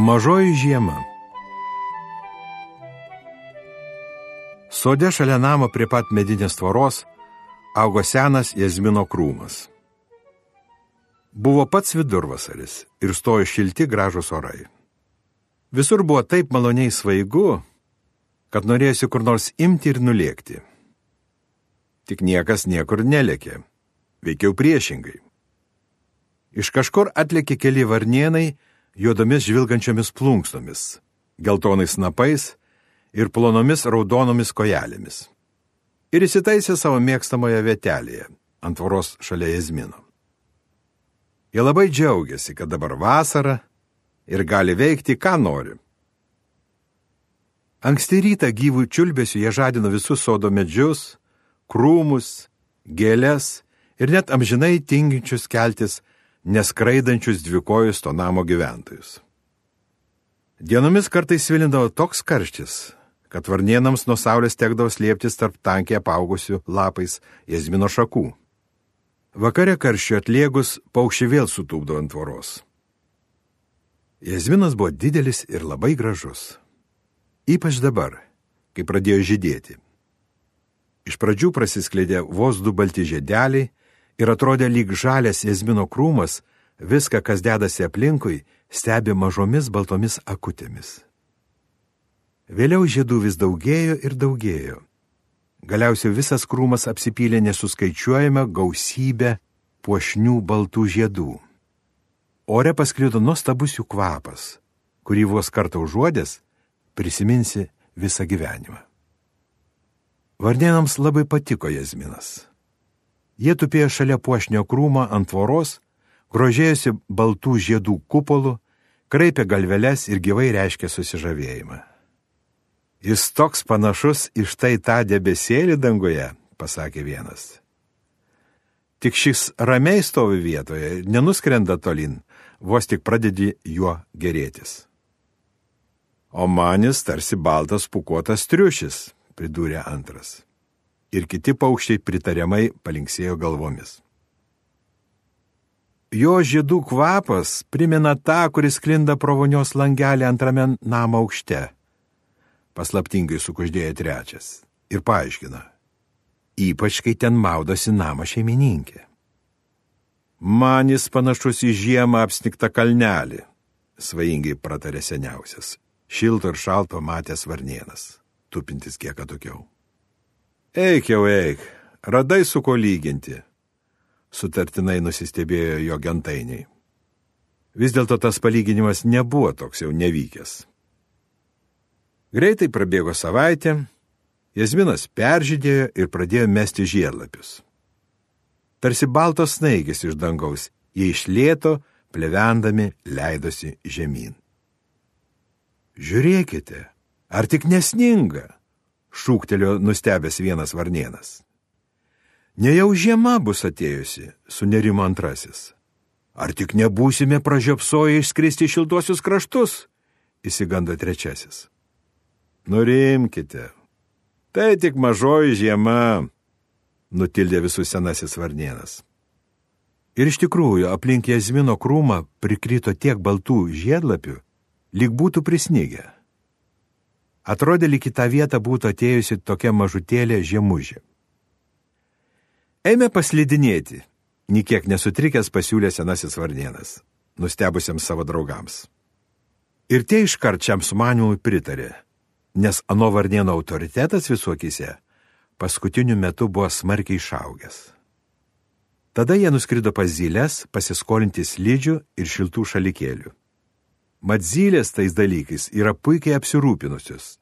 Mažoji žiema. Sode šalia namo prie pat medinės tvoros augo senas jazmino krūmas. Buvo pats vidurvasaris ir stojo šilti gražus orai. Visur buvo taip maloniai svaigu, kad norėjusi kur nors imti ir nulėkti. Tik niekas niekur nelėkė, veikiau priešingai. Iš kažkur atlėkė keli varnienai juodomis žvilgančiomis plunksnomis, geltonais napais ir plonomis raudonomis kojelėmis. Ir įsitaisė savo mėgstamoje vietelėje, ant tvoros šalia Jezmino. Jie labai džiaugiasi, kad dabar vasara ir gali veikti, ką nori. Anksti rytą gyvų čiulbėsių jie žadino visus sodo medžius, krūmus, gėlės ir net amžinai tinginčius keltis neskraidančius dvikojus to namo gyventojus. Dienomis kartais svilindavo toks karštis, kad varnienams nuo saulės tekdavo slėptis tarp tankiai apaugusių lapais jazmino šakų. Vakare karščio atliegus paukščiai vėl sutūpdavo ant tvoros. Jazminas buvo didelis ir labai gražus. Ypač dabar, kai pradėjo žydėti. Iš pradžių prasiskleidė vos du balti žiedeliai ir atrodė lyg žalias jazmino krūmas, viską, kas dedasi aplinkui, stebi mažomis baltomis akutėmis. Vėliau žiedų vis daugėjo ir daugėjo. Galiausiai visas krūmas apsipylė nesuskaičiuojama gausybė puošnių baltų žiedų. Ore pasklido nuostabus jų kvapas, kurį vos kartą užuodęs prisiminsi visą gyvenimą. Vardienams labai patiko jazminas. Jie tupėjo šalia puošnio krūmo ant tvoros, grožėjosi baltų žiedų kupolų, kraipė galveles ir gyvai reiškė susižavėjimą. Jis toks panašus iš tai tą debesėlį danguje, pasakė vienas. Tik šis ramiai stovi vietoje nenuskrenda tolin, vos tik pradedi juo gerėtis. O manis tarsi baltas pukuotas triušis, pridūrė antras. Ir kiti paukščiai pritariamai palinksėjo galvomis. Jo žiedų kvapas primena tą, kuris klinda pro vonios langelį antrame namo aukšte paslaptingai sukuždėjo trečias ir paaiškina. Ypač kai ten maudosi namo šeimininkė. Man jis panašus į žiemą apsniktą kalnelį, svajingai pratarė seniausias, šilto ir šalto matęs varnienas, tupintis kiek atokiau. Eik jau eik, radai su ko lyginti, sutartinai nusistebėjo jo gentainiai. Vis dėlto tas palyginimas nebuvo toks jau nevykęs. Greitai prabėgo savaitė, Jasminas peržydėjo ir pradėjo mesti žiedlapius. Tarsi baltos snaigės iš dangaus, jie išlėto, plevendami leidosi žemyn. Žiūrėkite, ar tik nesninga, šūktelio nustebęs vienas varnienas. Nejau žiema bus atėjusi, sunerimo antrasis. Ar tik nebūsime pražiopsoję išskristi šiltuosius kraštus, įsigando trečiasis. Nurimkite. Tai tik mažoji žiema, nutildė visus senasis varnienas. Ir iš tikrųjų aplink jazmino krūmą prikrito tiek baltų žiedlapių, lyg būtų prisnygę. Atrodė, lyg į tą vietą būtų atėjusi tokia mažutėlė žiemužė. Eime paslidinėti, niekiek nesutrikęs pasiūlė senasis varnienas, nustebusiam savo draugams. Ir tie iškarčiam sumanimui pritarė nes ano varnieno autoritetas visuokise paskutiniu metu buvo smarkiai išaugęs. Tada jie nuskrido pas zylės pasiskolinti slidžių ir šiltų šalikėlių. Mat zylės tais dalykais yra puikiai apsirūpinusios,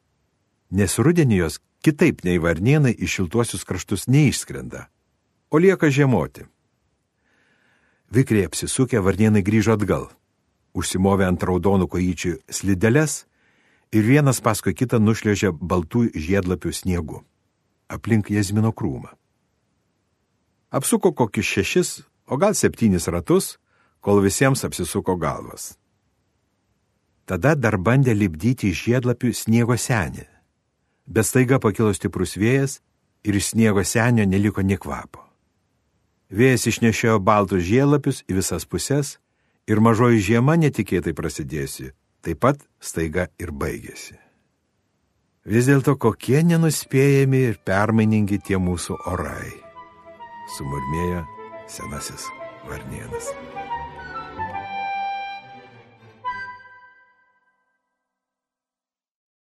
nes rudenį jos kitaip nei varnienai iš šiltuosius kraštus neišskrenda, o lieka žiemoti. Vikriai apsisukę varnienai grįžo atgal, užsimovė ant raudonų kojyčių slideles ir vienas paskui kitą nušliaužė baltų žiedlapių sniegu, aplink jazmino krūmą. Apsuko kokius šešis, o gal septynis ratus, kol visiems apsisuko galvas. Tada dar bandė lipdyti iš žiedlapių sniego senį, bet staiga pakilo stiprus vėjas ir iš sniego senio neliko nie kvapo. Vėjas išnešiojo baltus žiedlapius į visas puses ir mažoji žiema netikėtai prasidėsi taip pat staiga ir baigėsi. Vis dėlto kokie nenuspėjami ir permainingi tie mūsų orai, sumurmėjo senasis varnienas.